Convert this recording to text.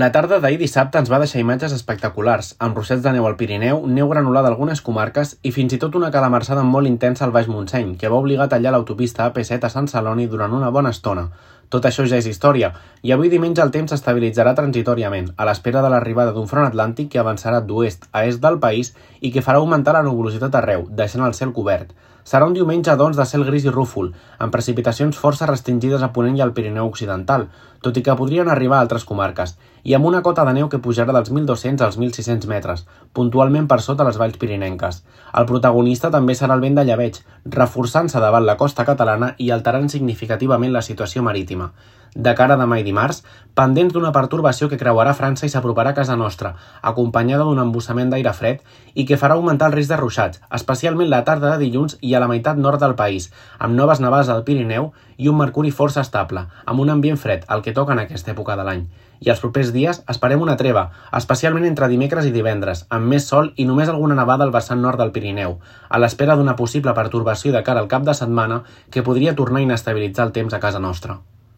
La tarda d'ahir dissabte ens va deixar imatges espectaculars, amb rossets de neu al Pirineu, neu granulada a algunes comarques i fins i tot una calamarsada molt intensa al Baix Montseny, que va obligar a tallar l'autopista AP7 a Sant Celoni durant una bona estona. Tot això ja és història, i avui diumenge el temps s'estabilitzarà transitoriament, a l'espera de l'arribada d'un front atlàntic que avançarà d'oest a est del país i que farà augmentar la nuvolositat arreu, deixant el cel cobert. Serà un diumenge, doncs, de cel gris i rúfol, amb precipitacions força restringides a Ponent i al Pirineu Occidental, tot i que podrien arribar a altres comarques, i amb una cota de neu que pujarà dels 1.200 als 1.600 metres, puntualment per sota les valls pirinenques. El protagonista també serà el vent de lleveig, reforçant-se davant la costa catalana i alterant significativament la situació marítima. De cara a demà i dimarts, pendents d'una pertorbació que creuarà França i s'aproparà a casa nostra, acompanyada d'un embussament d'aire fred i que farà augmentar el risc de ruixats, especialment la tarda de dilluns i a la meitat nord del país, amb noves nevades al Pirineu i un mercuri força estable, amb un ambient fred, el que toca en aquesta època de l'any. I els propers dies esperem una treva, especialment entre dimecres i divendres, amb més sol i només alguna nevada al vessant nord del Pirineu, a l'espera d'una possible pertorbació de cara al cap de setmana que podria tornar a inestabilitzar el temps a casa nostra.